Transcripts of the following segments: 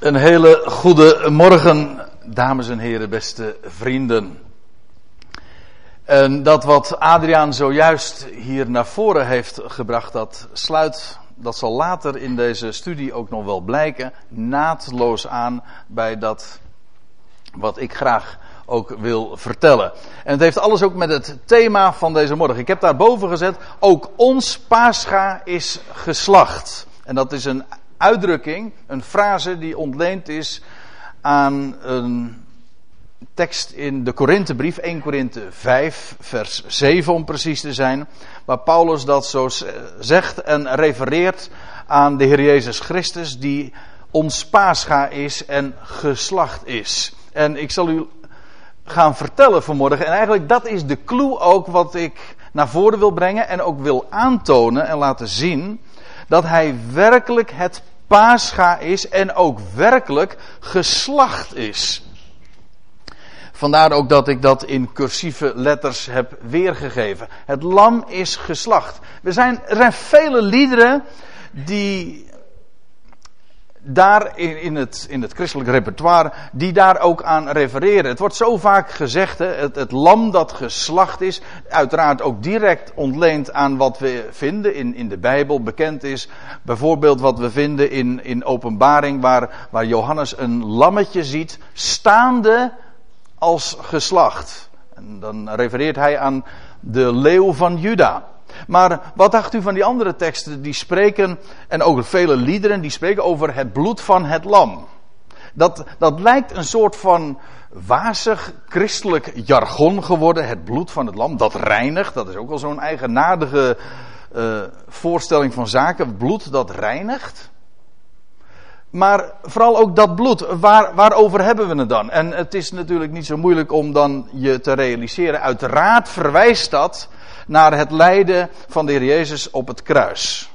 Een hele goede morgen, dames en heren, beste vrienden. En dat wat Adriaan zojuist hier naar voren heeft gebracht, dat sluit, dat zal later in deze studie ook nog wel blijken, naadloos aan bij dat wat ik graag ook wil vertellen. En het heeft alles ook met het thema van deze morgen. Ik heb daarboven gezet, ook ons Pascha is geslacht. En dat is een uitdrukking, een frase die ontleend is aan een tekst in de Korinthebrief, 1 Korinthe 5, vers 7 om precies te zijn, waar Paulus dat zo zegt en refereert aan de Heer Jezus Christus, die ons paascha is en geslacht is. En ik zal u gaan vertellen vanmorgen, en eigenlijk dat is de clue ook wat ik naar voren wil brengen en ook wil aantonen en laten zien, dat hij werkelijk het paascha is en ook werkelijk geslacht is. Vandaar ook dat ik dat in cursieve letters heb weergegeven. Het lam is geslacht. Er zijn, er zijn vele liederen die daar in, het, in het christelijk repertoire, die daar ook aan refereren. Het wordt zo vaak gezegd, hè, het, het lam dat geslacht is, uiteraard ook direct ontleend aan wat we vinden in, in de Bijbel, bekend is. Bijvoorbeeld wat we vinden in, in openbaring, waar, waar Johannes een lammetje ziet, staande als geslacht. En dan refereert hij aan de leeuw van Juda. Maar wat dacht u van die andere teksten die spreken, en ook vele liederen, die spreken over het bloed van het lam? Dat, dat lijkt een soort van wazig christelijk jargon geworden, het bloed van het lam, dat reinigt. Dat is ook wel zo'n eigenaardige uh, voorstelling van zaken, bloed dat reinigt. Maar vooral ook dat bloed, waar, waarover hebben we het dan? En het is natuurlijk niet zo moeilijk om dan je te realiseren. Uiteraard verwijst dat naar het lijden van de Heer Jezus op het kruis.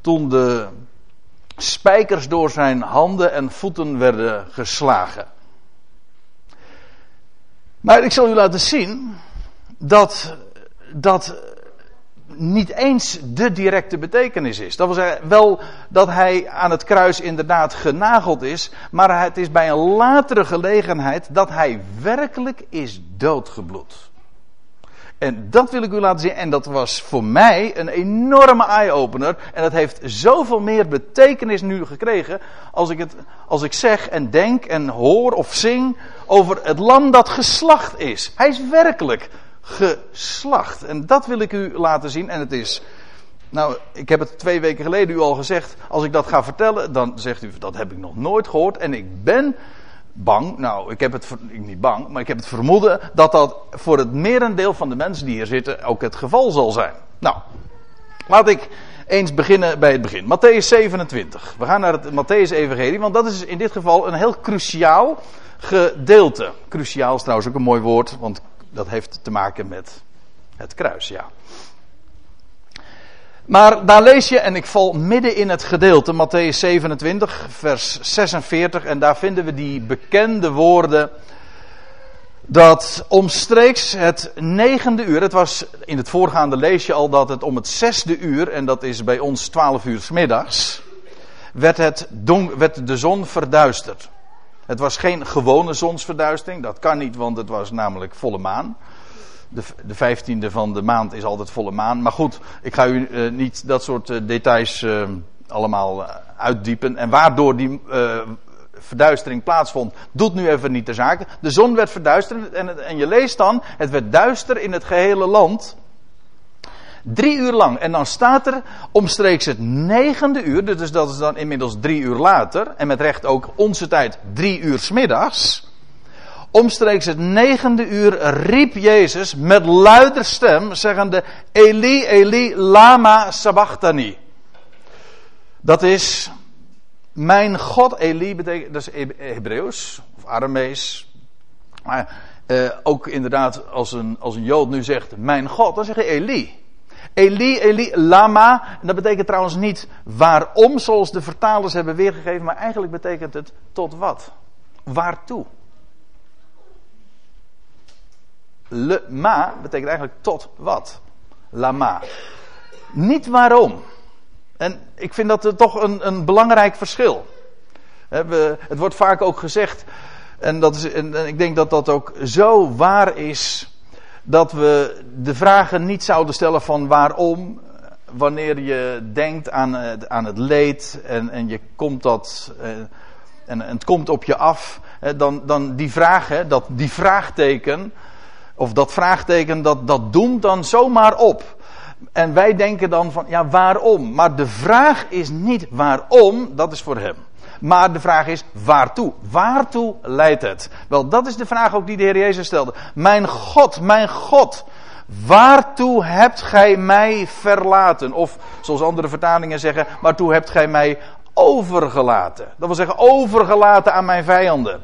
Toen de spijkers door zijn handen en voeten werden geslagen. Maar ik zal u laten zien dat dat niet eens de directe betekenis is. Dat wil zeggen, wel dat hij aan het kruis inderdaad genageld is, maar het is bij een latere gelegenheid dat hij werkelijk is doodgebloed. En dat wil ik u laten zien. En dat was voor mij een enorme eye-opener. En dat heeft zoveel meer betekenis nu gekregen. Als ik, het, als ik zeg en denk en hoor of zing over het lam dat geslacht is. Hij is werkelijk geslacht. En dat wil ik u laten zien. En het is. Nou, ik heb het twee weken geleden u al gezegd. Als ik dat ga vertellen, dan zegt u dat heb ik nog nooit gehoord. En ik ben bang, nou, ik heb het niet bang, maar ik heb het vermoeden dat dat voor het merendeel van de mensen die hier zitten ook het geval zal zijn. Nou, laat ik eens beginnen bij het begin. Matthäus 27. We gaan naar het Matthäus-evangelie, want dat is in dit geval een heel cruciaal gedeelte. Cruciaal is trouwens ook een mooi woord, want dat heeft te maken met het kruis, ja. Maar daar lees je, en ik val midden in het gedeelte, Matthäus 27, vers 46, en daar vinden we die bekende woorden. Dat omstreeks het negende uur, het was in het voorgaande lees je al dat het om het zesde uur, en dat is bij ons twaalf uur s middags, werd, het werd de zon verduisterd. Het was geen gewone zonsverduistering, dat kan niet, want het was namelijk volle maan de, de vijftiende van de maand is altijd volle maan. Maar goed, ik ga u uh, niet dat soort uh, details uh, allemaal uitdiepen. En waardoor die verduistering plaatsvond, doet nu even niet de zaken. De zon werd verduisterd en, en je leest dan, het werd duister in het gehele land. Drie uur lang. En dan staat er omstreeks het negende uur, dus dat is dan inmiddels drie uur later. En met recht ook onze tijd drie uur smiddags. Omstreeks het negende uur riep Jezus met luider stem, zeggende: Eli, Eli, lama sabachthani. Dat is, mijn God, Eli betekent, dat is Hebreeuws, of Aramees. Maar eh, ook inderdaad, als een, als een Jood nu zegt, mijn God, dan zeg je Eli. Eli, Eli, lama. En dat betekent trouwens niet waarom, zoals de vertalers hebben weergegeven, maar eigenlijk betekent het tot wat. Waartoe? Le ma betekent eigenlijk tot wat. Lama. Niet waarom. En ik vind dat toch een, een belangrijk verschil. Het wordt vaak ook gezegd, en, dat is, en ik denk dat dat ook zo waar is, dat we de vragen niet zouden stellen van waarom, wanneer je denkt aan, aan het leed en, en je komt dat, eh, en, het komt op je af, dan, dan die vraag, dat, die vraagteken, of dat vraagteken, dat, dat doemt dan zomaar op. En wij denken dan van, ja, waarom? Maar de vraag is niet waarom, dat is voor hem. Maar de vraag is waartoe? Waartoe leidt het? Wel, dat is de vraag ook die de Heer Jezus stelde. Mijn God, mijn God, waartoe hebt gij mij verlaten? Of zoals andere vertalingen zeggen, waartoe hebt gij mij overgelaten? Dat wil zeggen, overgelaten aan mijn vijanden.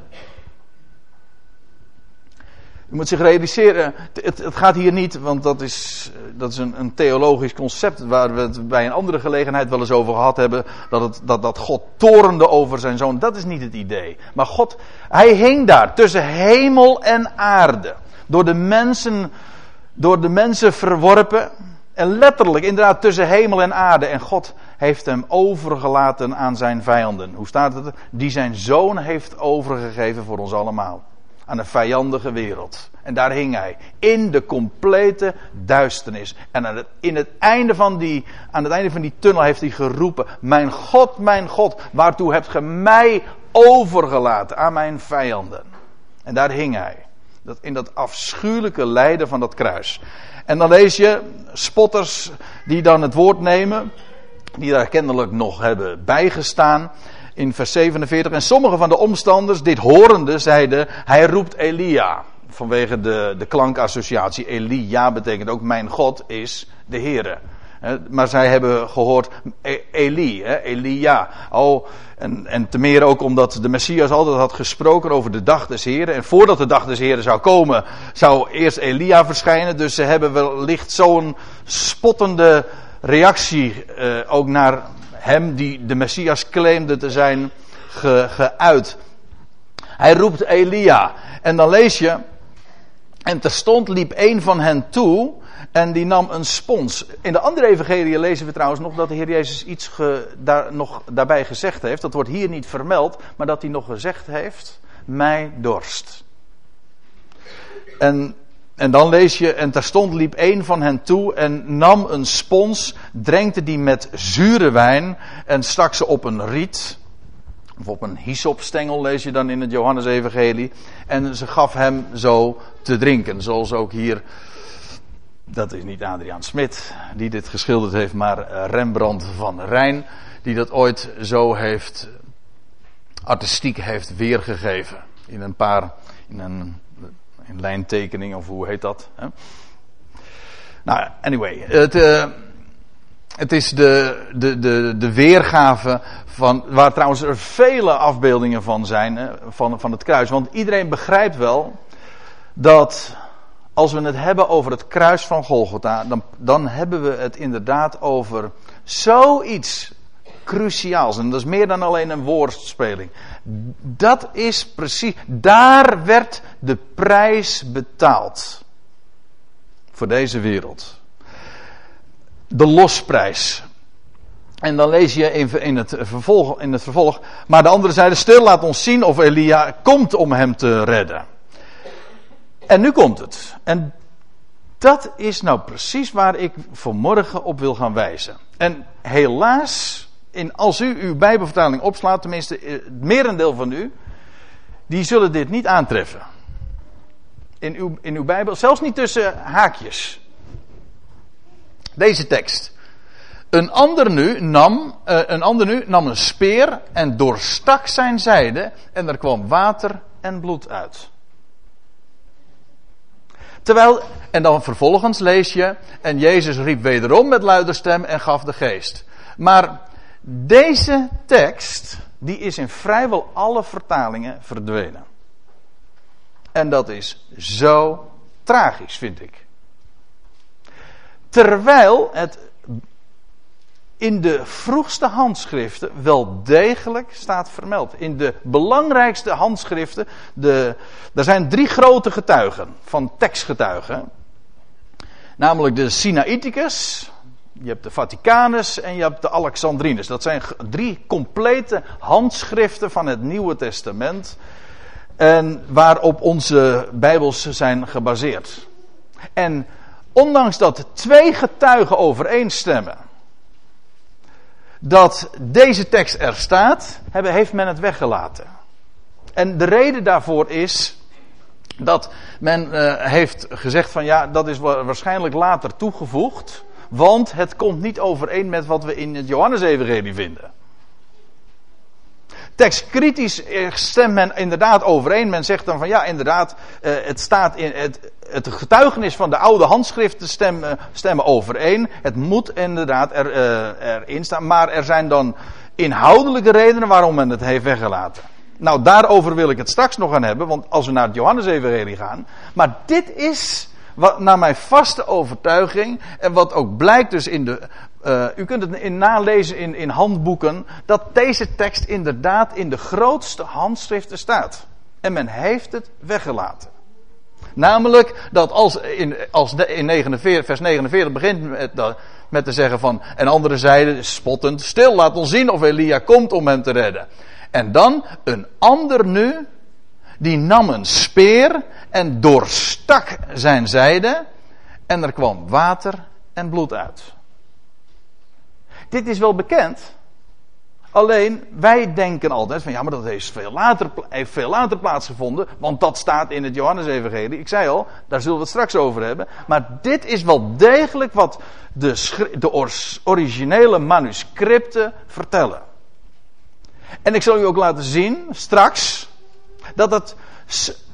Je moet zich realiseren, het, het, gaat hier niet, want dat is, dat is een, een, theologisch concept waar we het bij een andere gelegenheid wel eens over gehad hebben, dat, het, dat, dat God torende over zijn zoon. Dat is niet het idee. Maar God, hij hing daar tussen hemel en aarde. Door de mensen, door de mensen verworpen. En letterlijk, inderdaad, tussen hemel en aarde. En God heeft hem overgelaten aan zijn vijanden. Hoe staat het? Die zijn zoon heeft overgegeven voor ons allemaal aan een vijandige wereld. En daar hing hij. In de complete duisternis. En aan het, in het einde van die, aan het einde van die tunnel heeft hij geroepen: Mijn God, mijn God, waartoe hebt ge mij overgelaten aan mijn vijanden? En daar hing hij. Dat, in dat afschuwelijke lijden van dat kruis. En dan lees je spotters die dan het woord nemen. Die daar kennelijk nog hebben bijgestaan in vers 47. En sommige van de omstanders, dit horende, zeiden: Hij roept Elia. Vanwege de, de klankassociatie. Elia betekent ook: Mijn God is de Heere. Maar zij hebben gehoord e- Eli, Elia. Oh, en, en te meer ook omdat de Messias altijd had gesproken over de dag des Heren. En voordat de dag des Heren zou komen, zou eerst Elia verschijnen. Dus ze hebben wellicht zo'n spottende reactie eh, ook naar hem die de Messias claimde te zijn ge, geuit. Hij roept Elia. En dan lees je. En terstond liep een van hen toe. En die nam een spons. In de andere evangelie lezen we trouwens nog dat de Heer Jezus iets daar, nog daarbij gezegd heeft. Dat wordt hier niet vermeld. Maar dat hij nog gezegd heeft. Mij dorst. En en dan lees je, en terstond liep een van hen toe en nam een spons, drenkte die met zure wijn en stak ze op een riet. Of op een hyssopstengel lees je dan in het Johannesevangelie. En ze gaf hem zo te drinken. Zoals ook hier, dat is niet Adriaan Smit die dit geschilderd heeft, maar Rembrandt van Rijn. Die dat ooit zo heeft, artistiek heeft weergegeven. In een paar, in een in lijntekening of hoe heet dat? Hè? Nou, anyway. Het, uh, het is de, de, de, de weergave van. Waar trouwens er vele afbeeldingen van zijn. Van, van het kruis. Want iedereen begrijpt wel. Dat. Als we het hebben over het kruis van Golgotha. Dan, dan hebben we het inderdaad over. Zoiets cruciaals. En dat is meer dan alleen een woordspeling. Dat is precies, daar werd de prijs betaald. Voor deze wereld. De losprijs. En dan lees je in, het vervolg, in het vervolg. Maar de andere zeiden: Stil, laat ons zien of Elia komt om hem te redden. En nu komt het. En dat is nou precies waar ik vanmorgen op wil gaan wijzen. En helaas als u uw Bijbelvertaling opslaat, tenminste eh, het merendeel van u, die zullen dit niet aantreffen. In uw, in uw Bijbel, zelfs niet tussen haakjes. Deze tekst. Een ander nu nam, uh, een ander nu nam een speer en doorstak zijn zijde en er kwam water en bloed uit. Terwijl, en dan vervolgens lees je, en Jezus riep wederom met luider stem en gaf de geest. Maar deze tekst, die is in vrijwel alle vertalingen verdwenen. En dat is zo tragisch, vind ik. Terwijl het in de vroegste handschriften wel degelijk staat vermeld. In de belangrijkste handschriften, de, er zijn drie grote getuigen van tekstgetuigen. Namelijk de Sinaiticus, Je hebt de Vaticanus en je hebt de Alexandrinus. Dat zijn drie complete handschriften van het Nieuwe Testament. En waarop onze Bijbels zijn gebaseerd. En ondanks dat twee getuigen overeenstemmen dat deze tekst er staat, heeft men het weggelaten. En de reden daarvoor is dat men uh, heeft gezegd van ja, dat is waarschijnlijk later toegevoegd, want het komt niet overeen met wat we in het Johannesevangelie vinden. Tekstkritisch stemt men inderdaad overeen. Men zegt dan van ja, inderdaad, uh, het staat in het, het getuigenis van de oude handschriften stemmen, stemmen overeen. Het moet inderdaad er, uh, erin staan, maar er zijn dan inhoudelijke redenen waarom men het heeft weggelaten. Nou, daarover wil ik het straks nog gaan hebben, want als we naar het Johannes-evangelie gaan. Maar dit is, wat, naar mijn vaste overtuiging, en wat ook blijkt dus in de. Uh, u kunt het in nalezen in, in handboeken, dat deze tekst inderdaad in de grootste handschriften staat. En men heeft het weggelaten. Namelijk dat als in, als in 49, vers 49 begint met, met te zeggen van. En andere zeiden spottend: Stil, laat ons zien of Elia komt om hem te redden. En dan een ander nu, die nam een speer en doorstak zijn zijde. En er kwam water en bloed uit. Dit is wel bekend. Alleen wij denken altijd van ja, maar dat heeft veel later, heeft veel later plaatsgevonden. Want dat staat in het Johannes-evangelie. Ik zei al, daar zullen we het straks over hebben. Maar dit is wel degelijk wat de, de originele manuscripten vertellen. En ik zal u ook laten zien, straks, dat het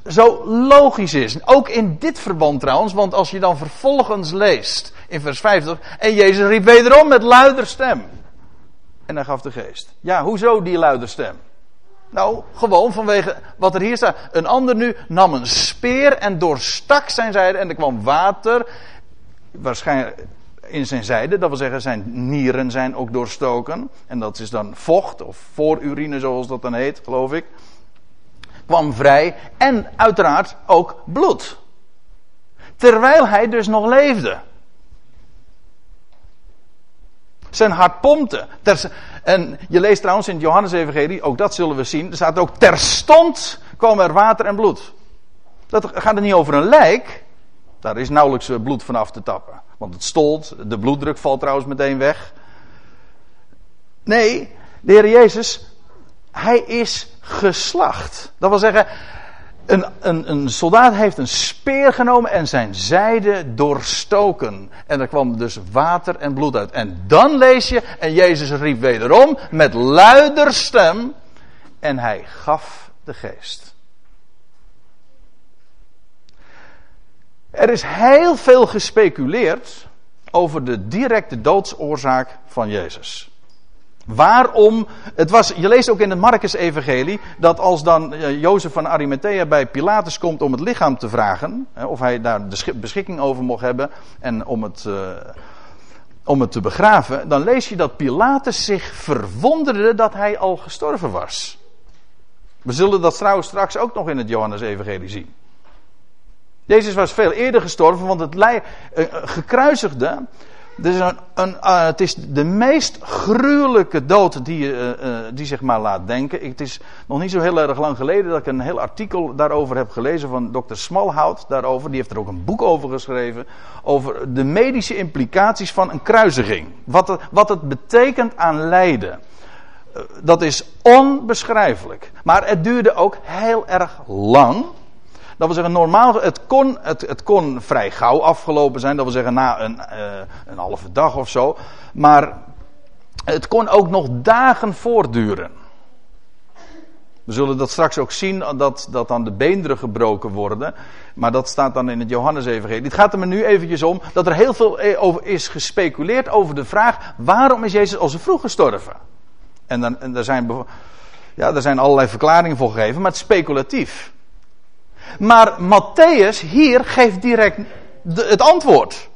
zo logisch is. Ook in dit verband trouwens, want als je dan vervolgens leest in vers 50. En Jezus riep wederom met luider stem. En hij gaf de geest. Ja, hoezo die luider stem? Nou, gewoon vanwege wat er hier staat. Een ander nu nam een speer en doorstak zijn zijde en er kwam water. Waarschijnlijk in zijn zijde, dat wil zeggen zijn nieren zijn ook doorstoken. En dat is dan vocht of voorurine zoals dat dan heet, geloof ik. Kwam vrij en uiteraard ook bloed. Terwijl hij dus nog leefde. Zijn hart pompte. En je leest trouwens in het Johannes-evangelie, ook dat zullen we zien. Er staat ook terstond kwam er water en bloed. Dat gaat er niet over een lijk. Daar is nauwelijks bloed vanaf te tappen. Want het stolt, de bloeddruk valt trouwens meteen weg. Nee, de Heer Jezus, hij is geslacht. Dat wil zeggen, een, een, een, soldaat heeft een speer genomen en zijn zijde doorstoken. En er kwam dus water en bloed uit. En dan lees je, en Jezus riep wederom met luider stem. En hij gaf de geest. Er is heel veel gespeculeerd over de directe doodsoorzaak van Jezus. Waarom? Het was, je leest ook in het Marcus-evangelie dat als dan eh, Jozef van Arimathea bij Pilatus komt om het lichaam te vragen, of hij daar beschikking over mocht hebben en om het, uh, om het te begraven, dan lees je dat Pilatus zich verwonderde dat hij al gestorven was. We zullen dat trouwens straks ook nog in het Johannes-evangelie zien. Jezus was veel eerder gestorven, want het uh, gekruisigde. Dus een, een, uh, het is de meest gruwelijke dood die, uh, die zich maar laat denken. Het is nog niet zo heel erg lang geleden dat ik een heel artikel daarover heb gelezen van dokter Smalhout. Daarover. Die heeft er ook een boek over geschreven. Over de medische implicaties van een kruisiging. Wat wat het betekent aan lijden. Dat is onbeschrijfelijk. Maar het duurde ook heel erg lang. Dat wil zeggen, normaal, het kon, het, het kon vrij gauw afgelopen zijn. Dat wil zeggen, na een, uh, een halve dag of zo. Maar het kon ook nog dagen voortduren. We zullen dat straks ook zien, dat, dat dan de beenderen gebroken worden. Maar dat staat dan in het Johannes-evangelie. Het gaat er me nu eventjes om dat er heel veel eh, over is gespeculeerd over de vraag... waarom is Jezus al zo vroeg gestorven? En, dan, en daar, zijn, ja, daar zijn allerlei verklaringen voor gegeven, maar het is speculatief. Maar Matthäus hier geeft direct het antwoord.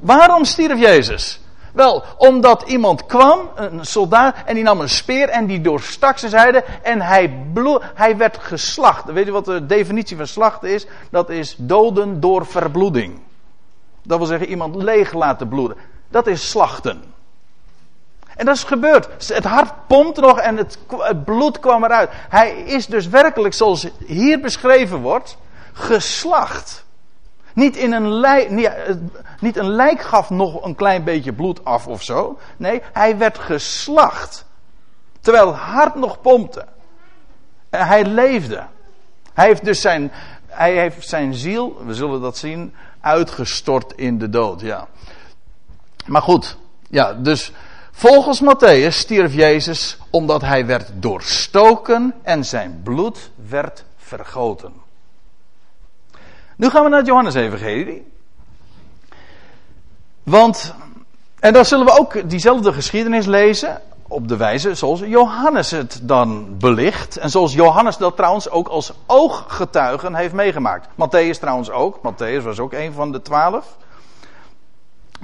Waarom stierf Jezus? Wel, omdat iemand kwam, een soldaat, en die nam een speer en die doorstak zijn zijde en hij, hij werd geslacht. Weet je wat de definitie van slachten is? Dat is doden door verbloeding. Dat wil zeggen iemand leeg laten bloeden. dat is slachten. En dat is gebeurd. Het hart pompt nog en het, bloed kwam eruit. Hij is dus werkelijk, zoals hier beschreven wordt, geslacht. Niet, in een lijk, niet een lijk gaf nog een klein beetje bloed af of zo. Nee, hij werd geslacht. Terwijl het hart nog pompte. En hij leefde. Hij heeft dus zijn, hij heeft zijn ziel, we zullen dat zien, uitgestort in de dood. Ja. Maar goed, ja, dus volgens Matthäus stierf Jezus omdat hij werd doorstoken en zijn bloed werd vergoten. Nu gaan we naar het Johannes-evangelie. Want, en dan zullen we ook diezelfde geschiedenis lezen op de wijze zoals Johannes het dan belicht. En zoals Johannes dat trouwens ook als ooggetuigen heeft meegemaakt. Matthäus trouwens ook. Matthäus was ook een van de twaalf.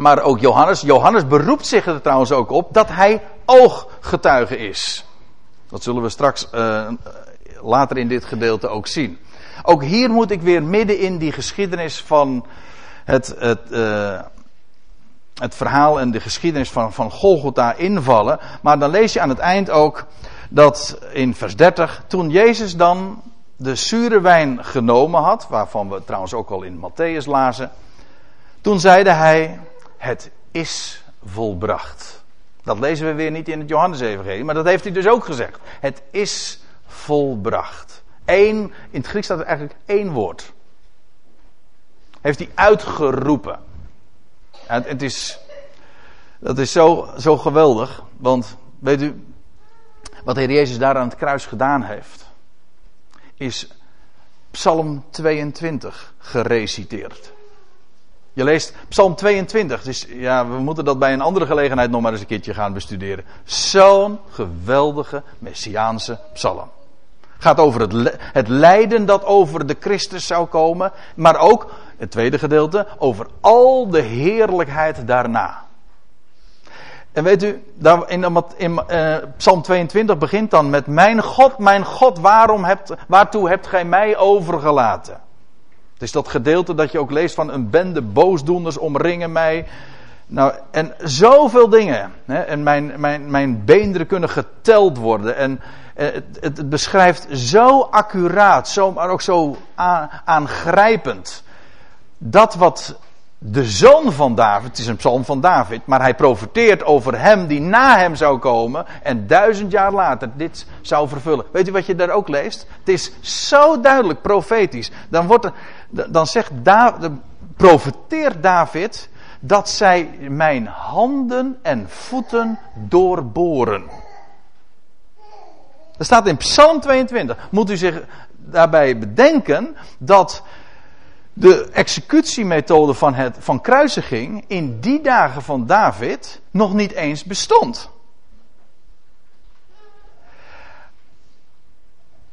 Maar ook Johannes. Johannes beroept zich er trouwens ook op dat hij ooggetuige is. Dat zullen we straks uh, later in dit gedeelte ook zien. Ook hier moet ik weer midden in die geschiedenis van het, het, uh, het verhaal en de geschiedenis van, van Golgotha invallen. Maar dan lees je aan het eind ook dat in vers 30, toen Jezus dan de zure wijn genomen had, waarvan we trouwens ook al in Matthäus lazen, toen zeide hij, het is volbracht. Dat lezen we weer niet in het Johannes-evangelie, maar dat heeft hij dus ook gezegd. Het is volbracht. Eén, in het Grieks staat er eigenlijk één woord. Heeft hij uitgeroepen. En het is, dat is zo, zo geweldig, want weet u, wat de Heer Jezus daar aan het kruis gedaan heeft, is Psalm 22 gereciteerd. Je leest Psalm 22, dus ja, we moeten dat bij een andere gelegenheid nog maar eens een keertje gaan bestuderen. Zo'n geweldige Messiaanse psalm. Gaat over het, het lijden dat over de Christus zou komen, maar ook het tweede gedeelte, over al de heerlijkheid daarna. En weet u, in, uh, Psalm 22 begint dan met: Mijn God, mijn God, waarom hebt, waartoe hebt gij mij overgelaten? Het is dat gedeelte dat je ook leest van een bende boosdoeners omringen mij. Nou, en zoveel dingen. Hè, en mijn, mijn, mijn beenderen kunnen geteld worden. En eh, het, het, beschrijft zo accuraat, zo, maar ook zo aangrijpend dat wat de zoon van David, het is een psalm van David, maar hij profeteert over hem die na hem zou komen en duizend jaar later dit zou vervullen. Weet u wat je daar ook leest? Het is zo duidelijk profetisch. Dan, wordt er, dan zegt David, profeteert David dat zij mijn handen en voeten doorboren. Dat staat in Psalm 22. Moet u zich daarbij bedenken dat de executiemethode van, het, van kruisiging in die dagen van David nog niet eens bestond.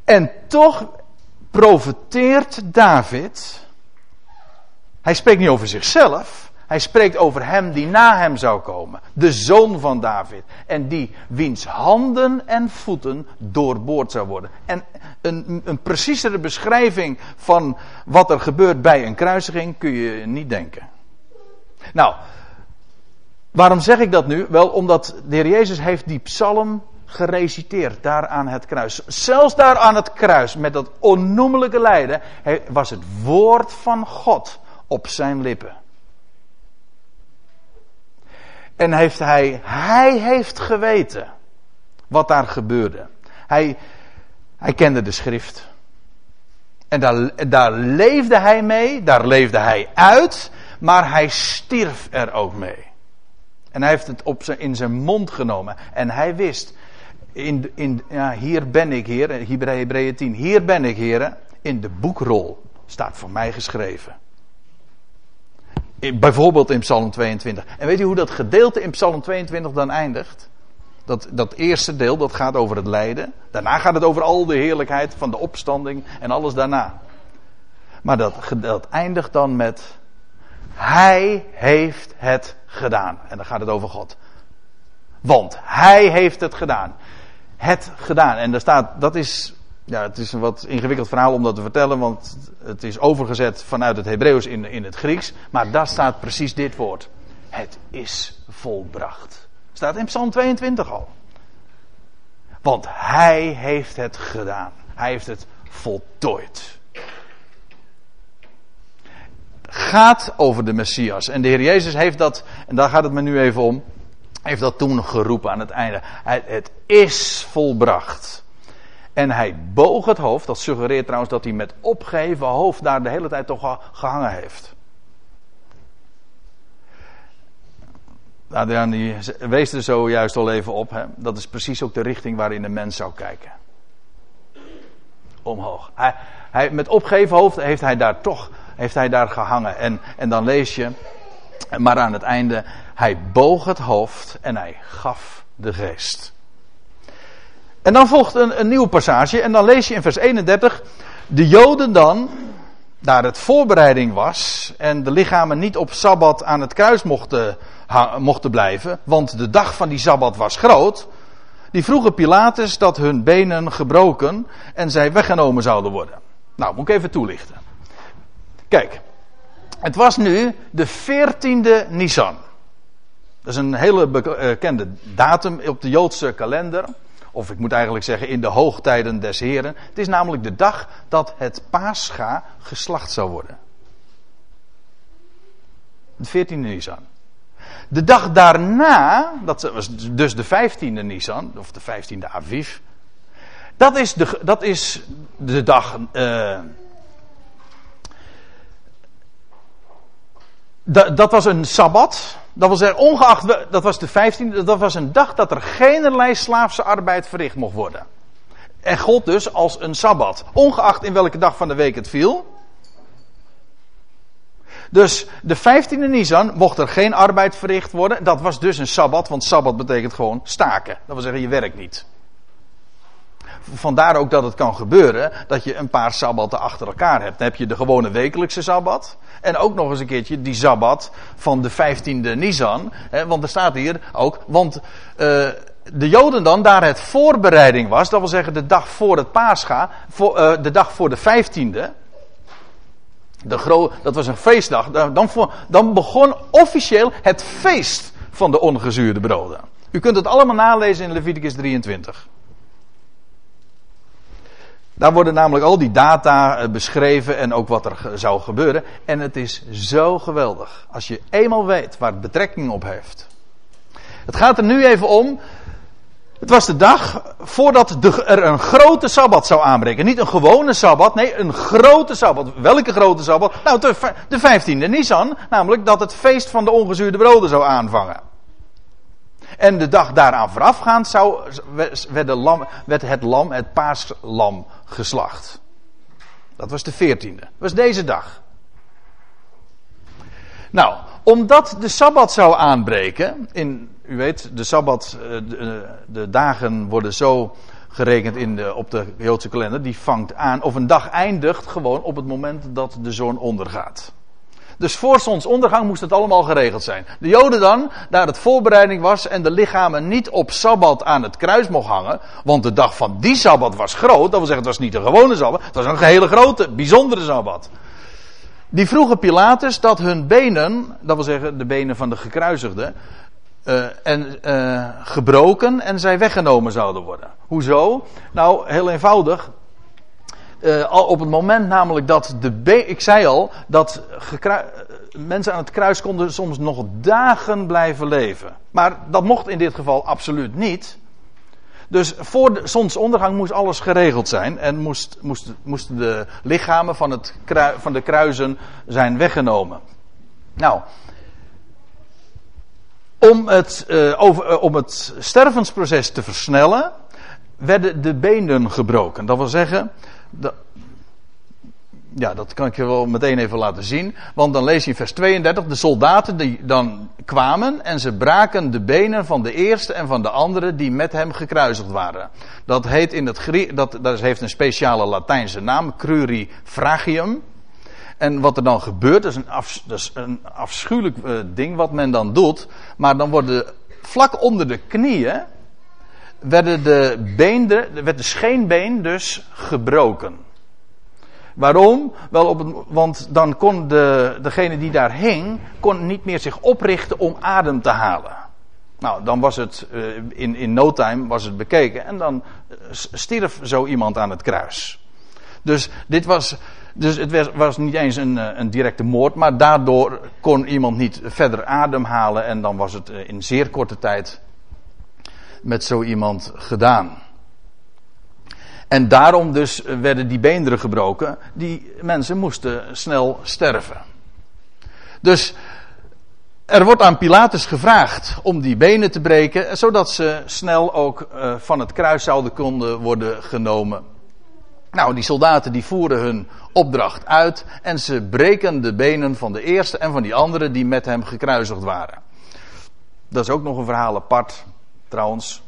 En toch profeteert David. Hij spreekt niet over zichzelf. Hij spreekt over hem die na hem zou komen. De zoon van David. En die wiens handen en voeten doorboord zou worden. En een, een preciezere beschrijving van wat er gebeurt bij een kruisiging kun je niet denken. Nou, waarom zeg ik dat nu? Wel, omdat de Heer Jezus heeft die psalm gereciteerd daar aan het kruis. Zelfs daar aan het kruis, met dat onnoemelijke lijden, was het woord van God op zijn lippen. En heeft hij, hij heeft geweten wat daar gebeurde. Hij, hij kende de schrift. En daar, daar leefde hij mee, daar leefde hij uit, maar hij stierf er ook mee. En hij heeft het op zijn, in zijn mond genomen. En hij wist, in, in, ja, hier ben ik, Heer, Hebreeën 10, hier ben ik, Heer, in de boekrol staat voor mij geschreven. Bijvoorbeeld in Psalm 22. En weet u hoe dat gedeelte in Psalm 22 dan eindigt? Dat, dat eerste deel, dat gaat over het lijden. Daarna gaat het over al de heerlijkheid van de opstanding en alles daarna. Maar dat, dat eindigt dan met... Hij heeft het gedaan. En dan gaat het over God. Want Hij heeft het gedaan. Het gedaan. En daar staat, dat is ja, het is een wat ingewikkeld verhaal om dat te vertellen, want het is overgezet vanuit het Hebreeuws in, in het Grieks. Maar daar staat precies dit woord. het is volbracht. Staat in Psalm 22 al. Want hij heeft het gedaan. Hij heeft het voltooid. Gaat over de Messias. En de Heer Jezus heeft dat, en daar gaat het me nu even om, heeft dat toen geroepen aan het einde. Het is volbracht. En hij boog het hoofd. Dat suggereert trouwens dat hij met opgeheven hoofd daar de hele tijd toch gehangen heeft. Adriaan die wees er zojuist al even op. Hè? Dat is precies ook de richting waarin de mens zou kijken. Omhoog. Hij, hij, met opgeheven hoofd heeft hij daar toch heeft hij daar gehangen. En, en dan lees je, maar aan het einde, hij boog het hoofd en hij gaf de geest. En dan volgt een, een nieuwe passage en dan lees je in vers 31, de Joden dan, daar het voorbereiding was en de lichamen niet op Sabbat aan het kruis mochten, mochten blijven, want de dag van die Sabbat was groot, die vroegen Pilatus dat hun benen gebroken en zij weggenomen zouden worden. Nou, moet ik even toelichten. Kijk, het was nu de 14e Nisan. Dat is een hele bekende datum op de Joodse kalender. Of ik moet eigenlijk zeggen in de hoogtijden des Heren. Het is namelijk de dag dat het Pascha geslacht zou worden. De 14e Nisan. De dag daarna, dat was dus de 15e Nisan, of de 15e Aviv. Dat is de, dat is de dag. Dat, dat was een sabbat. Dat wil zeggen, ongeacht, dat was de 15e, dat was een dag dat er geen slaafse arbeid verricht mocht worden. En God dus als een sabbat. Ongeacht in welke dag van de week het viel. Dus de 15e Nisan mocht er geen arbeid verricht worden. Dat was dus een sabbat, want sabbat betekent gewoon staken. Dat wil zeggen, je werkt niet. Vandaar ook dat het kan gebeuren dat je een paar sabbatten achter elkaar hebt. Dan heb je de gewone wekelijkse sabbat. En ook nog eens een keertje die sabbat van de 15e Nisan. Hè, want er staat hier ook, want uh, de Joden dan, daar het voorbereiding was, dat wil zeggen de dag voor het Pascha, voor, uh, de dag voor de 15e. De gro dat was een feestdag. Dan, dan begon officieel het feest van de ongezuurde broden. U kunt het allemaal nalezen in Leviticus 23. Daar worden namelijk al die data eh, beschreven en ook wat er zou gebeuren. En het is zo geweldig. Als je eenmaal weet waar het betrekking op heeft. Het gaat er nu even om. Het was de dag voordat er een grote sabbat zou aanbreken. Niet een gewone sabbat, nee, een grote sabbat. Welke grote sabbat? Nou, de 15e Nisan, namelijk dat het feest van de ongezuurde broden zou aanvangen. En de dag daaraan voorafgaand zou, werd, werd het lam, het paaslam, geslacht. Dat was de veertiende. Was deze dag. Nou, omdat de Sabbat zou aanbreken, in, u weet, de Sabbat, eh, de, de dagen worden zo gerekend in de, op de Joodse kalender, die vangt aan, of een dag eindigt gewoon op het moment dat de zon ondergaat. Dus voor zonsondergang moest het allemaal geregeld zijn. De Joden dan, daar het voorbereiding was en de lichamen niet op Sabbat aan het kruis mocht hangen, want de dag van die Sabbat was groot, dat wil zeggen het was niet een gewone Sabbat, het was een hele grote, bijzondere Sabbat. Die vroegen Pilatus dat hun benen, dat wil zeggen de benen van de gekruisigden, uh, en, uh, gebroken en zij weggenomen zouden worden. Hoezo? Nou, heel eenvoudig. Uh, op het moment namelijk dat de ik zei al, dat mensen aan het kruis konden soms nog dagen blijven leven. Maar dat mocht in dit geval absoluut niet. Dus voor de zonsondergang moest alles geregeld zijn en moest, moest, moesten de lichamen van, het, van de kruisen zijn weggenomen. Nou, om het, uh, over, om het stervensproces te versnellen, werden de benen gebroken. Dat wil zeggen, ja, dat kan ik je wel meteen even laten zien. Want dan lees je in vers 32, de soldaten die dan kwamen en ze braken de benen van de eerste en van de andere die met hem gekruisigd waren. Dat heet in het dat, dat heeft een speciale Latijnse naam, crurifragium. En wat er dan gebeurt, dat is een, dat is een afschuwelijk uh, ding wat men dan doet. Maar dan worden vlak onder de knieën, werden de werd de scheenbeen dus gebroken. Waarom? Wel op het, want dan kon de, degene die daar hing, kon niet meer zich oprichten om adem te halen. Nou, dan was het uh, in, in no time was het bekeken en dan stierf zo iemand aan het kruis. Dus dit was, dus het was niet eens een, een directe moord, maar daardoor kon iemand niet verder ademhalen en dan was het in zeer korte tijd met zo iemand gedaan. En daarom dus werden die beenderen gebroken. Die mensen moesten snel sterven. Dus er wordt aan Pilatus gevraagd om die benen te breken, zodat ze snel ook uh, van het kruis zouden konden worden genomen. Nou, die soldaten die voeren hun opdracht uit en ze breken de benen van de eerste en van die andere die met hem gekruisigd waren. Dat is ook nog een verhaal apart, trouwens.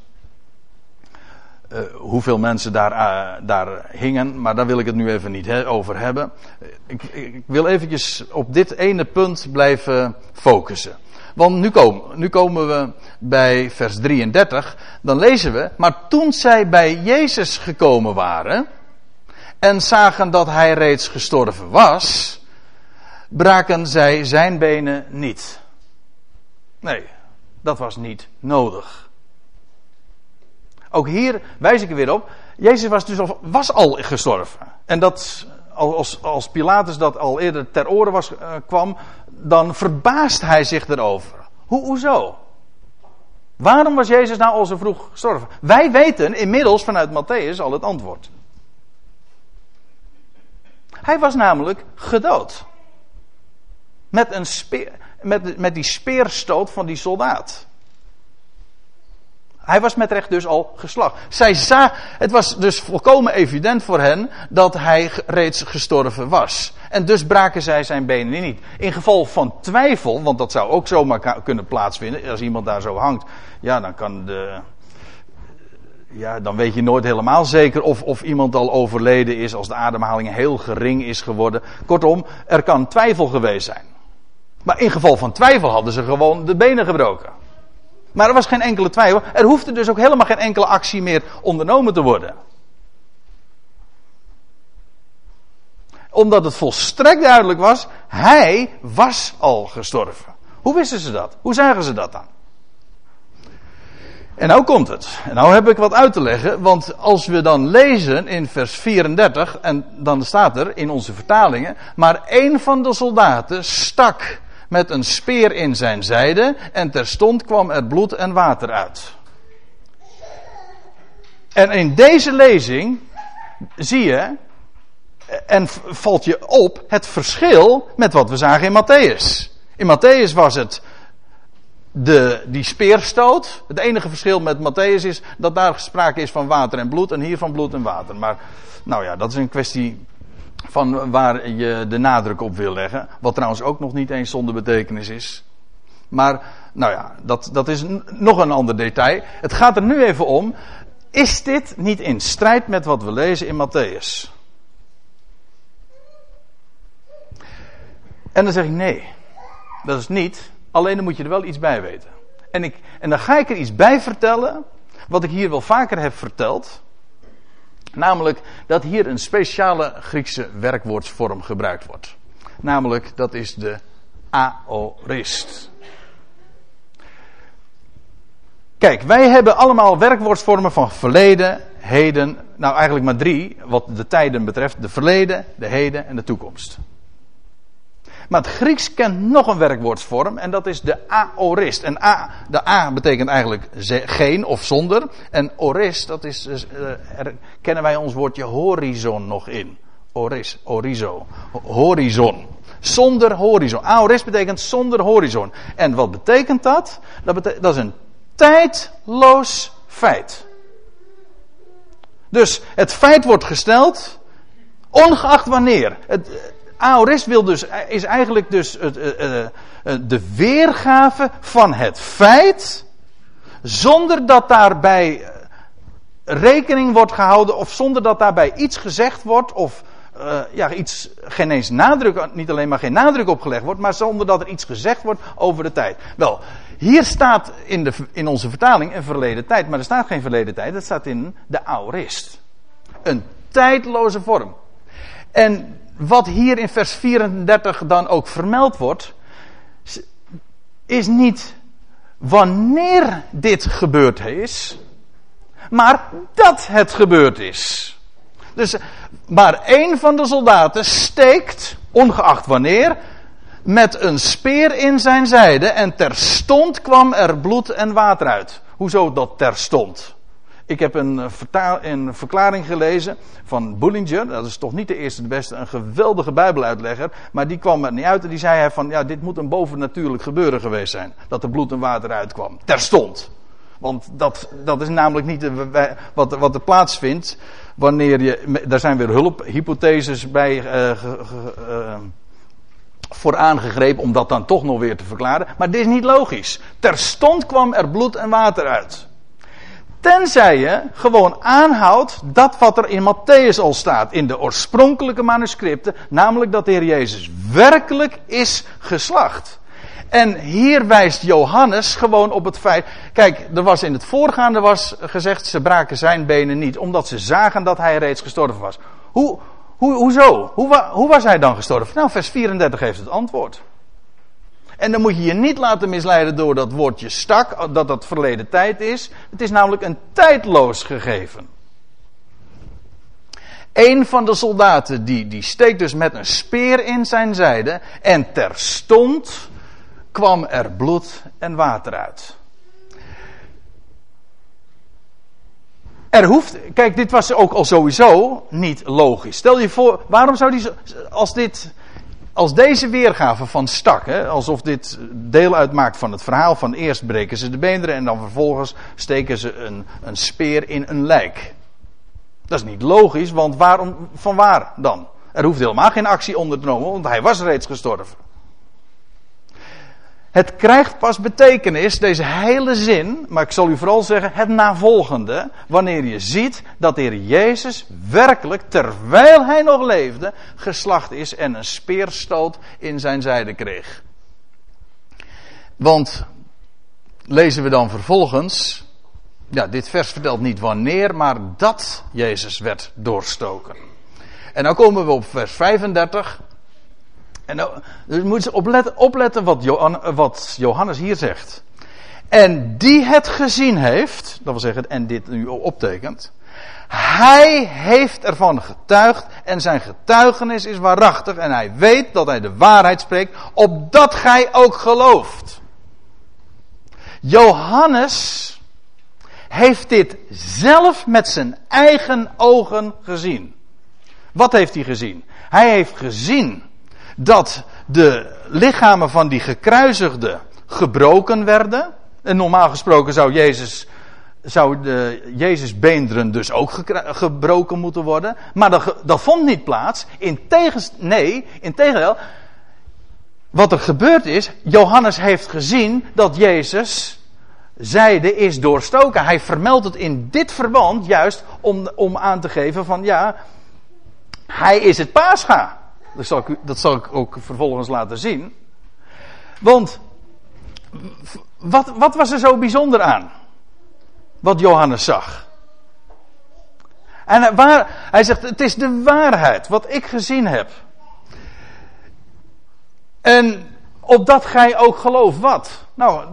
Uh, hoeveel mensen daar, uh, daar hingen, maar daar wil ik het nu even niet over hebben. Ik, ik, wil eventjes op dit ene punt blijven focussen. Want nu komen, nu komen we bij vers 33. Dan lezen we, maar toen zij bij Jezus gekomen waren en zagen dat hij reeds gestorven was, braken zij zijn benen niet. Nee, dat was niet nodig. Ook hier wijs ik er weer op. Jezus was dus al, was al gestorven. En dat, als, als Pilatus dat al eerder ter oren was, uh, kwam, dan verbaast hij zich erover. Hoe, hoezo? Waarom was Jezus nou al zo vroeg gestorven? Wij weten inmiddels vanuit Matthäus al het antwoord. Hij was namelijk gedood. Met, een speer, met, met die speerstoot van die soldaat. Hij was met recht dus al geslacht. Zij za, het was dus volkomen evident voor hen dat hij reeds gestorven was. En dus braken zij zijn benen niet. In geval van twijfel, want dat zou ook zomaar kunnen plaatsvinden. Als iemand daar zo hangt, ja, dan kan de. Ja, dan weet je nooit helemaal zeker of, of iemand al overleden is als de ademhaling heel gering is geworden. Kortom, er kan twijfel geweest zijn. Maar in geval van twijfel hadden ze gewoon de benen gebroken. Maar er was geen enkele twijfel. Er hoefde dus ook helemaal geen enkele actie meer ondernomen te worden. Omdat het volstrekt duidelijk was, hij was al gestorven. Hoe wisten ze dat? Hoe zagen ze dat dan? En nou komt het. En nou heb ik wat uit te leggen, want als we dan lezen in vers 34, en dan staat er in onze vertalingen, maar een van de soldaten stak met een speer in zijn zijde en terstond kwam er bloed en water uit. En in deze lezing zie je en valt je op het verschil met wat we zagen in Matthäus. In Matthäus was het de, die speerstoot. Het enige verschil met Matthäus is dat daar sprake is van water en bloed en hier van bloed en water. Maar nou ja, dat is een kwestie van waar je de nadruk op wil leggen. Wat trouwens ook nog niet eens zonder betekenis is. Maar, nou ja, dat, dat is nog een ander detail. Het gaat er nu even om. Is dit niet in strijd met wat we lezen in Matthäus? En dan zeg ik nee. Dat is niet. Alleen dan moet je er wel iets bij weten. En, ik, en dan ga ik er iets bij vertellen. Wat ik hier wel vaker heb verteld. Namelijk dat hier een speciale Griekse werkwoordsvorm gebruikt wordt. Namelijk dat is de aorist. Kijk, wij hebben allemaal werkwoordsvormen van verleden, heden, nou eigenlijk maar drie, wat de tijden betreft: de verleden, de heden en de toekomst. Maar het Grieks kent nog een werkwoordsvorm en dat is de aorist. En a, de a betekent eigenlijk geen of zonder. En orist, dat is, uh, er kennen wij ons woordje horizon nog in. Oris, orizo, horizon. Zonder horizon. Aorist betekent zonder horizon. En wat betekent dat? Dat, dat is een tijdloos feit. Dus het feit wordt gesteld, ongeacht wanneer. Het, Aorist wil dus, is eigenlijk dus het, uh, uh, de weergave van het feit, zonder dat daarbij rekening wordt gehouden of zonder dat daarbij iets gezegd wordt of ja, iets, geen eens nadruk, niet alleen maar geen nadruk opgelegd wordt, maar zonder dat er iets gezegd wordt over de tijd. Wel, hier staat in, de, in onze vertaling een verleden tijd, maar er staat geen verleden tijd, het staat in de aorist. Een tijdloze vorm. En wat hier in vers 34 dan ook vermeld wordt, is niet wanneer dit gebeurd is, maar dat het gebeurd is. Dus, maar één van de soldaten steekt, ongeacht wanneer, met een speer in zijn zijde en terstond kwam er bloed en water uit. Hoezo dat terstond? Ik heb een, eh, een, verklaring gelezen van Bullinger. Dat is toch niet de eerste, de beste, een geweldige Bijbeluitlegger. Maar die kwam er niet uit en die zei hij van, ja, dit moet een bovennatuurlijk gebeuren geweest zijn. Dat er bloed en water uitkwam. Terstond. Want dat, dat is namelijk niet wat, wat er plaatsvindt wanneer je, daar zijn weer hulphypotheses bij uh, uh, voor aangegrepen om dat dan toch nog weer te verklaren. Maar dit is niet logisch. Terstond kwam er bloed en water uit. Tenzij je gewoon aanhoudt dat wat er in Matthäus al staat, in de oorspronkelijke manuscripten, namelijk dat de Heer Jezus werkelijk is geslacht. En hier wijst Johannes gewoon op het feit. Kijk, er was in het voorgaande was gezegd, ze braken zijn benen niet, omdat ze zagen dat hij reeds gestorven was. Hoe, hoe, hoezo? Hoe, hoe was hij dan gestorven? Nou, vers 34 heeft het antwoord. En dan moet je je niet laten misleiden door dat woordje stak, dat dat verleden tijd is. Het is namelijk een tijdloos gegeven. Een van de soldaten die, die steekt dus met een speer in zijn zijde en terstond kwam er bloed en water uit. Er hoeft, kijk, dit was ook al sowieso niet logisch. Stel je voor, waarom zou die, als dit, als deze weergave van stak, hè, alsof dit deel uitmaakt van het verhaal van eerst breken ze de beenderen en dan vervolgens steken ze een, een speer in een lijk. Dat is niet logisch, want waarom, van waar dan? Er hoeft helemaal geen actie ondernomen, want hij was reeds gestorven. Het krijgt pas betekenis, deze hele zin, maar ik zal u vooral zeggen het navolgende, wanneer je ziet dat de Heer Jezus werkelijk, terwijl hij nog leefde, geslacht is en een speerstoot in zijn zijde kreeg. Want, lezen we dan vervolgens, ja, dit vers vertelt niet wanneer, maar dat Jezus werd doorstoken. En dan komen we op vers 35. En nou, dus moet je opletten, opletten wat, wat Johannes hier zegt. En die het gezien heeft, dat wil zeggen, en dit nu optekent. Hij heeft ervan getuigd en zijn getuigenis is waarachtig en hij weet dat hij de waarheid spreekt, opdat gij ook gelooft. Johannes heeft dit zelf met zijn eigen ogen gezien. Wat heeft hij gezien? Hij heeft gezien dat de lichamen van die gekruisigden gebroken werden. En normaal gesproken zou Jezus, zou de Jezus beenderen dus ook gebroken moeten worden. Maar dat, dat vond niet plaats. In nee, in tegendeel. Wat er gebeurd is, Johannes heeft gezien dat Jezus zijde is doorstoken. Hij vermeldt het in dit verband juist om, om aan te geven van ja, hij is het paascha. Dat zal, ik, dat ook vervolgens laten zien. Want, wat, wat was er zo bijzonder aan? Wat Johannes zag. En waar, hij zegt, het is de waarheid, wat ik gezien heb. En opdat gij ook gelooft wat? Nou,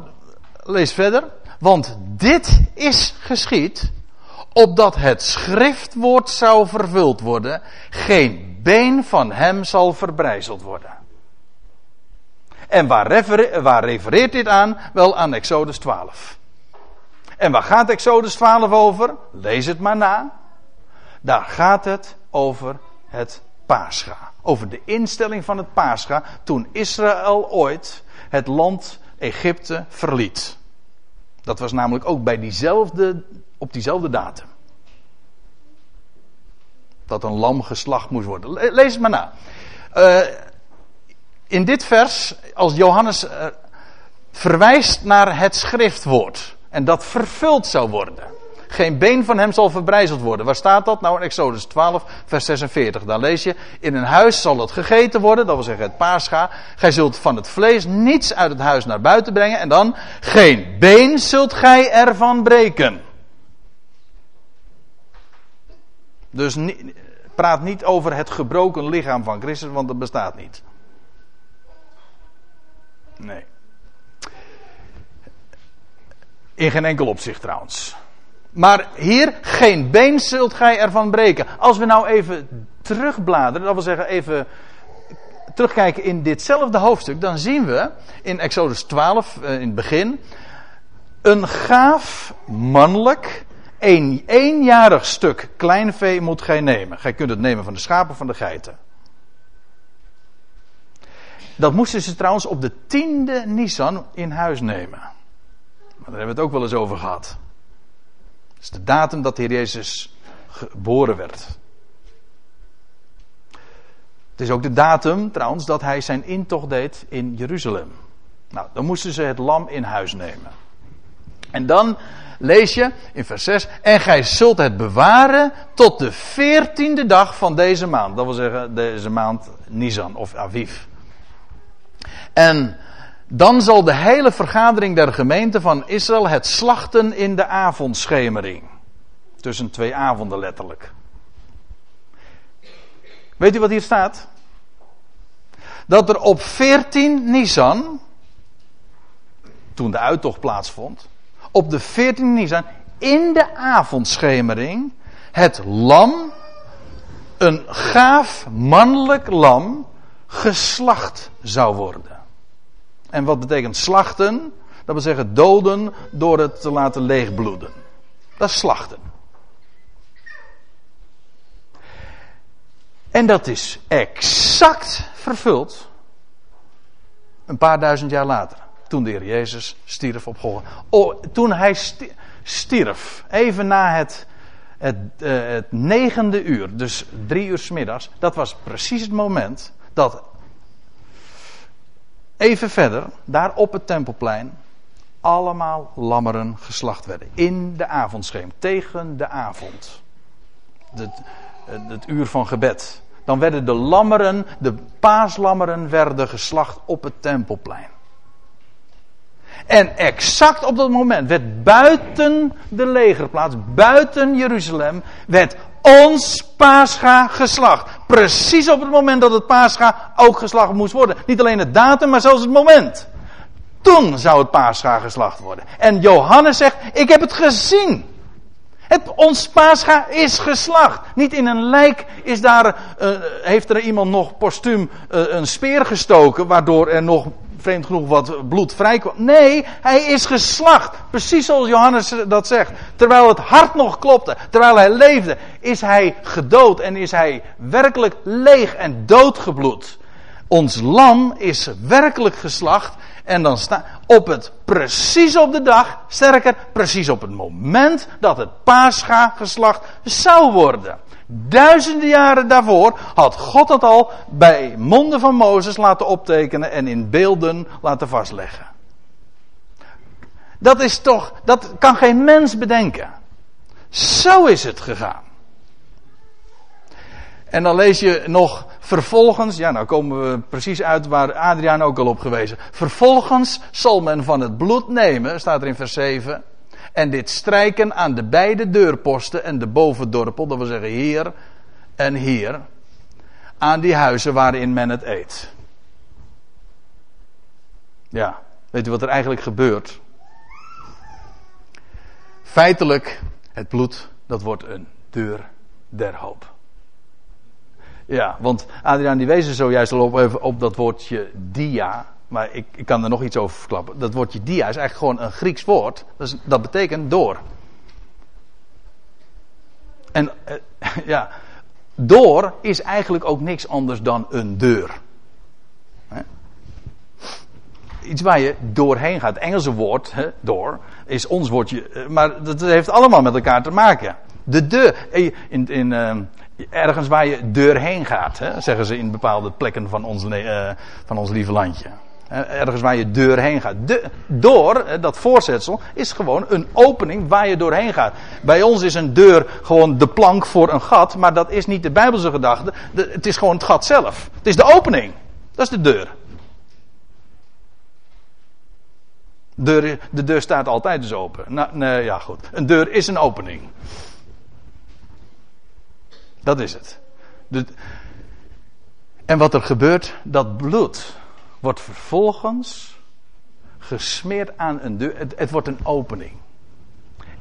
lees verder. Want dit is geschied, opdat het schriftwoord zou vervuld worden. Geen been van hem zal verbrijzeld worden. En waar, refereert dit aan? Wel aan Exodus 12. En waar gaat Exodus 12 over? Lees het maar na. Daar gaat het over het Pascha. Over de instelling van het Pascha toen Israël ooit het land Egypte verliet. Dat was namelijk ook bij diezelfde, op diezelfde datum dat een lam geslacht moest worden. Lees het maar na. Uh, in dit vers, als Johannes uh, verwijst naar het schriftwoord. En dat vervuld zou worden. Geen been van hem zal verbrijzeld worden. Waar staat dat? Nou in Exodus 12, vers 46. Daar lees je: In een huis zal het gegeten worden, dat wil zeggen het paascha. Gij zult van het vlees niets uit het huis naar buiten brengen. En dan: Geen been zult gij ervan breken. Dus Praat niet over het gebroken lichaam van Christus, want dat bestaat niet. Nee. In geen enkel opzicht trouwens. Maar hier, geen been zult gij ervan breken. Als we nou even terugbladeren, dat wil zeggen even terugkijken in ditzelfde hoofdstuk, dan zien we in Exodus 12, eh, in het begin, een gaaf mannelijk, een eenjarig stuk kleinvee moet gij nemen. Gij kunt het nemen van de schapen van de geiten. Dat moesten ze trouwens op de tiende Nisan in huis nemen. Maar daar hebben we het ook wel eens over gehad. Dat is de datum dat de Heer Jezus geboren werd. Het is ook de datum trouwens dat hij zijn intocht deed in Jeruzalem. Nou, dan moesten ze het lam in huis nemen. En dan lees je in vers 6: En gij zult het bewaren tot de veertiende dag van deze maand. Dat wil zeggen, deze maand Nisan of Aviv. En dan zal de hele vergadering der gemeente van Israël het slachten in de avondschemering. Tussen twee avonden letterlijk. Weet u wat hier staat? Dat er op 14 Nisan, toen de uittocht plaatsvond, op de 14 Nisan, in de avondschemering, het lam, een gaaf mannelijk lam, geslacht zou worden. En wat betekent slachten? Dat wil zeggen doden door het te laten leegbloeden. Dat is slachten. En dat is exact vervuld een paar duizend jaar later. Toen de Heer Jezus stierf op Golgotha. Oh, toen hij stierf, even na het, het, uh, het negende uur, dus drie uur s middags. Dat was precies het moment dat even verder, daar op het tempelplein, allemaal lammeren geslacht werden. In de avondscheem, tegen de avond. Het, het uur van gebed. Dan werden de lammeren, de paaslammeren, werden geslacht op het tempelplein. En exact op dat moment werd buiten de legerplaats, buiten Jeruzalem, werd ons Pascha geslacht. Precies op het moment dat het Pascha ook geslacht moest worden. Niet alleen het datum, maar zelfs het moment. Toen zou het Pascha geslacht worden. En Johannes zegt, ik heb het gezien. Het, ons Pascha is geslacht. Niet in een lijk is daar, uh, heeft er iemand nog postuum uh, een speer gestoken, waardoor er nog vreemd genoeg wat bloed vrijkwam. Nee, hij is geslacht. Precies zoals Johannes dat zegt. Terwijl het hart nog klopte, terwijl hij leefde, is hij gedood en is hij werkelijk leeg en doodgebloed. Ons lam is werkelijk geslacht en dan staat op het precies op de dag, sterker, precies op het moment dat het paascha geslacht zou worden. Duizenden jaren daarvoor had God dat al bij monden van Mozes laten optekenen en in beelden laten vastleggen. Dat is toch, dat kan geen mens bedenken. Zo is het gegaan. En dan lees je nog vervolgens, ja nou komen we precies uit waar Adriaan ook al op gewezen. Vervolgens zal men van het bloed nemen, staat er in vers 7. En dit strijken aan de beide deurposten en de bovendorpel, dat wil zeggen hier en hier. Aan die huizen waarin men het eet. Ja, weet u wat er eigenlijk gebeurt? Feitelijk, het bloed, dat wordt een deur der hoop. Ja, want Adriaan die wees er zojuist al op, op dat woordje dia. Maar ik, ik kan er nog iets over verklappen. Dat woordje dia is eigenlijk gewoon een Grieks woord. Dat, is, dat betekent door. En eh, ja, door is eigenlijk ook niks anders dan een deur. Iets waar je doorheen gaat. Het Engelse woord, door, is ons woordje. Eh, maar dat heeft allemaal met elkaar te maken. De deur. Eh, in, in, ergens waar je doorheen gaat, hè, zeggen ze in bepaalde plekken van ons, van ons lieve landje. Ergens waar je deur heen gaat. De, door, dat voorzetsel, is gewoon een opening waar je doorheen gaat. Bij ons is een deur gewoon de plank voor een gat, maar dat is niet de Bijbelse gedachte. Het is gewoon het gat zelf. Het is de opening. Dat is de deur. Deur, de deur staat altijd dus open. Nou, nee, ja goed. Een deur is een opening. Dat is het. en wat er gebeurt, dat bloed wordt vervolgens gesmeerd aan een deur. Het, wordt een opening.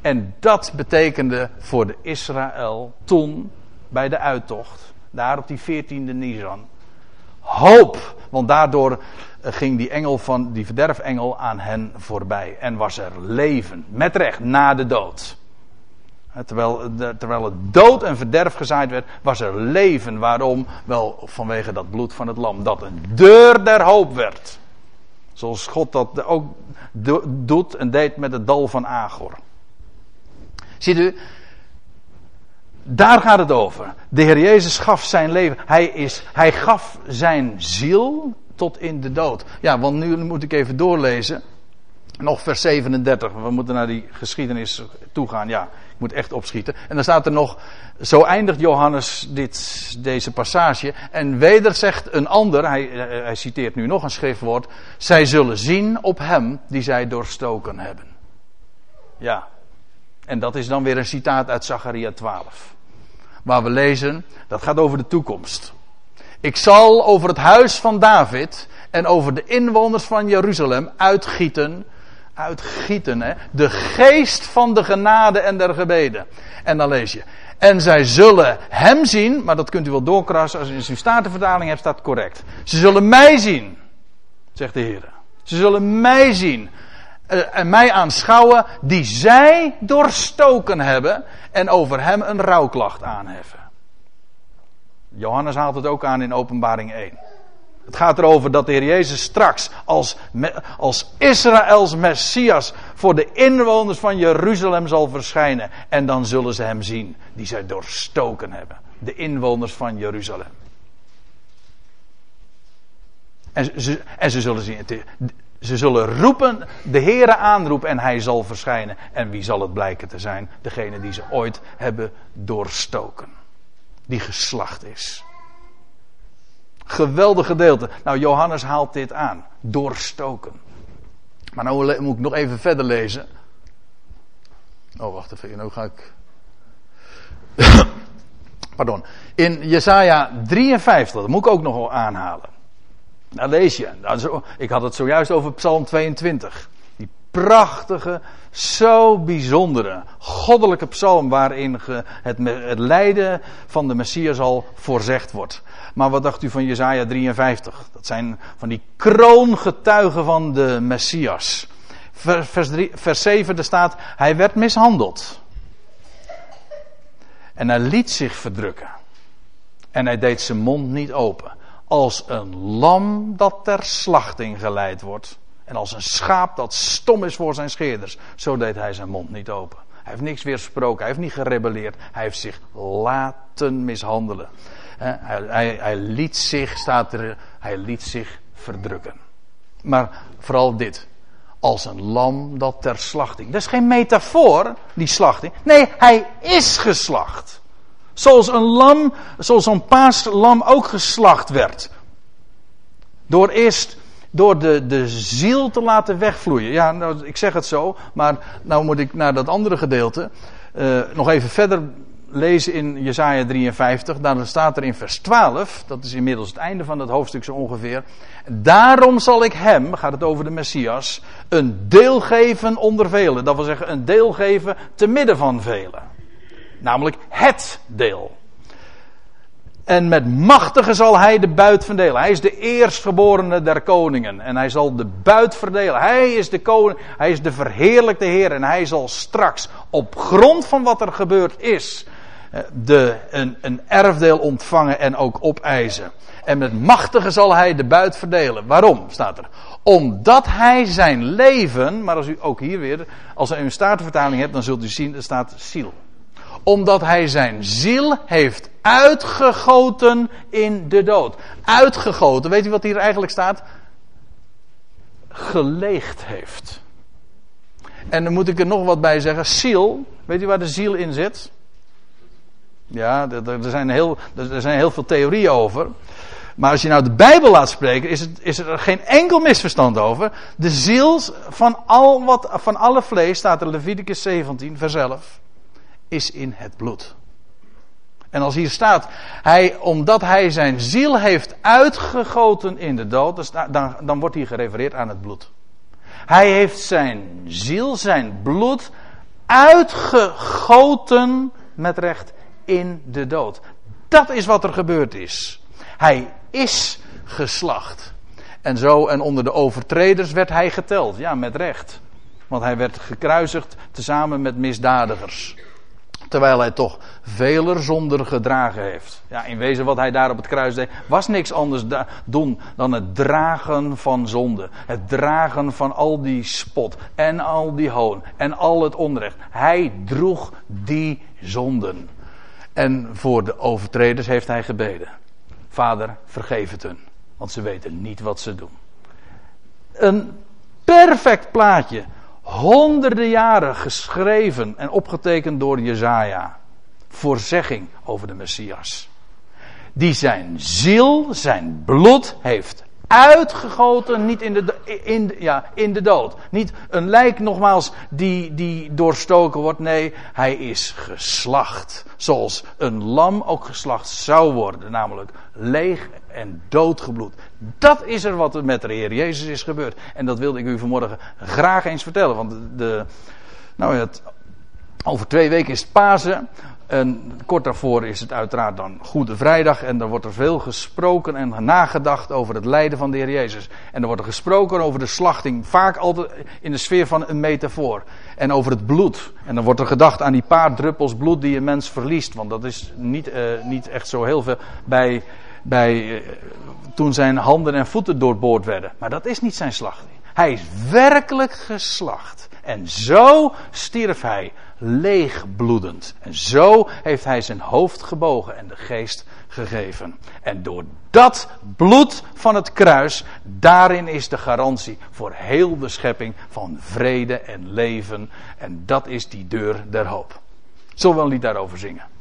En dat betekende voor de Israël toen bij de uittocht, daar op die 14e Nisan, hoop. Want daardoor eh, ging die engel van die verderfengel aan hen voorbij en was er leven met recht na de dood. Terwijl, terwijl het dood en verderf gezaaid werd, was er leven. Waarom? Wel vanwege dat bloed van het lam. Dat een deur der hoop werd. Zoals God dat ook doet en deed met het dal van Agor. Ziet u, daar gaat het over. De Heer Jezus gaf zijn leven. Hij, is, hij gaf zijn ziel tot in de dood. Ja, want nu moet ik even doorlezen. Nog vers 37. We moeten naar die geschiedenis toe gaan. Ja, moet echt opschieten. En dan staat er nog. Zo eindigt Johannes dit, deze passage. En weder zegt een ander. Hij, hij citeert nu nog een schriftwoord. Zij zullen zien op hem die zij doorstoken hebben. Ja. En dat is dan weer een citaat uit Zacharia 12. Waar we lezen. Dat gaat over de toekomst. Ik zal over het huis van David en over de inwoners van Jeruzalem uitgieten uitgieten. Hè? De geest van de genade en der gebeden. En dan lees je. En zij zullen hem zien, maar dat kunt u wel doorkrassen. Als u een statenvertaling hebt, staat correct. Ze zullen mij zien, zegt de Heer. Ze zullen mij zien. Eh, en mij aanschouwen die zij doorstoken hebben. En over hem een rouwklacht aanheffen. Johannes haalt het ook aan in openbaring 1. Het gaat erover dat de Heer Jezus straks als, als Israëls Messias voor de inwoners van Jeruzalem zal verschijnen. En dan zullen ze hem zien die zij doorstoken hebben. De inwoners van Jeruzalem. En ze, ze zullen zien, ze zullen roepen, de Heere aanroepen en hij zal verschijnen. En wie zal het blijken te zijn? Degene die ze ooit hebben doorstoken. Die geslacht is. Geweldig gedeelte. Nou, Johannes haalt dit aan. Doorstoken. Maar nou moet ik nog even verder lezen. Oh, wacht even. Nou ga ik. Pardon. In Jesaja 53, dat moet ik ook nog aanhalen. Daar lees je. Ik had het zojuist over Psalm 22. Prachtige, zo bijzondere, goddelijke psalm waarin het, lijden van de Messias al voorzegd wordt. Maar wat dacht u van Jezaja 53? Dat zijn van die kroongetuigen van de Messias. Vers, 3, vers 7 er staat, hij werd mishandeld. En hij liet zich verdrukken. En hij deed zijn mond niet open. Als een lam dat ter slachting geleid wordt. En als een schaap dat stom is voor zijn scheerders. Zo deed hij zijn mond niet open. Hij heeft niks weer gesproken. Hij heeft niet gerebelleerd. Hij heeft zich laten mishandelen. Hij, hij, hij, liet zich, staat er, hij liet zich verdrukken. Maar vooral dit. Als een lam dat ter slachting. Dat is geen metafoor, die slachting. Nee, hij is geslacht. Zoals een lam, zoals een paaslam ook geslacht werd. Door eerst door de, de ziel te laten wegvloeien. Ja, nou, ik zeg het zo, maar nou moet ik naar dat andere gedeelte uh, nog even verder lezen in Jesaja 53. Dan staat er in vers 12, dat is inmiddels het einde van dat hoofdstuk zo ongeveer. Daarom zal ik hem, gaat het over de Messias, een deel geven onder velen. Dat wil zeggen een deel geven te midden van velen. Namelijk het deel. En met machtige zal hij de buit verdelen. Hij is de eerstgeborene der koningen. En hij zal de buit verdelen. Hij is de koning. Hij is de verheerlijkte Heer. En hij zal straks op grond van wat er gebeurd is. Eh, de, een, een erfdeel ontvangen en ook opeisen. En met machtige zal hij de buit verdelen. Waarom staat er? Omdat hij zijn leven, maar als u ook hier weer, als u een statenvertaling hebt, dan zult u zien, er staat ziel omdat hij zijn ziel heeft uitgegoten in de dood. Uitgegoten, weet u wat hier eigenlijk staat? Geleegd heeft. En dan moet ik er nog wat bij zeggen. Ziel, weet u waar de ziel in zit? Ja, er zijn heel, er zijn heel veel theorieën over. Maar als je nou de Bijbel laat spreken, is, het, is er geen enkel misverstand over. De ziel van, al wat, van alle vlees, staat er Leviticus 17, vers 11 is in het bloed. En als hier staat, hij, omdat hij zijn ziel heeft uitgegoten in de dood, dan, dan wordt hier gerefereerd aan het bloed. Hij heeft zijn ziel, zijn bloed uitgegoten met recht in de dood. Dat is wat er gebeurd is. Hij is geslacht. En zo en onder de overtreders werd hij geteld. Ja, met recht. Want hij werd gekruisigd tezamen met misdadigers. Terwijl hij toch veler zonder gedragen heeft. Ja, in wezen wat hij daar op het kruis deed, was niks anders doen dan het dragen van zonde. Het dragen van al die spot en al die hoon en al het onrecht. Hij droeg die zonden. En voor de overtreders heeft hij gebeden. Vader, vergeef het hun, want ze weten niet wat ze doen. Een perfect plaatje honderden jaren geschreven en opgetekend door Jezaja. Voorzegging over de Messias. Die zijn ziel, zijn bloed heeft uitgegoten, niet in de, in, ja, in de dood. Niet een lijk nogmaals die, die doorstoken wordt. Nee, hij is geslacht. Zoals een lam ook geslacht zou worden. Namelijk leeg en doodgebloed. Dat is er wat er met de Heer Jezus is gebeurd. En dat wilde ik u vanmorgen graag eens vertellen. Want de, nou, het, over twee weken is het Pasen. En kort daarvoor is het uiteraard dan Goede Vrijdag. En dan wordt er veel gesproken en nagedacht over het lijden van de Heer Jezus. En er wordt er gesproken over de slachting. Vaak altijd in de sfeer van een metafoor. En over het bloed. En dan wordt er gedacht aan die paar druppels bloed die een mens verliest. Want dat is niet, uh, niet echt zo heel veel bij, bij uh, toen zijn handen en voeten doorboord werden. Maar dat is niet zijn slachting. Hij is werkelijk geslacht. En zo stierf hij leegbloedend. En zo heeft hij zijn hoofd gebogen en de geest gegeven. En door dat bloed van het kruis, daarin is de garantie voor heel de schepping van vrede en leven. En dat is die deur der hoop. Zullen we een lied daarover zingen?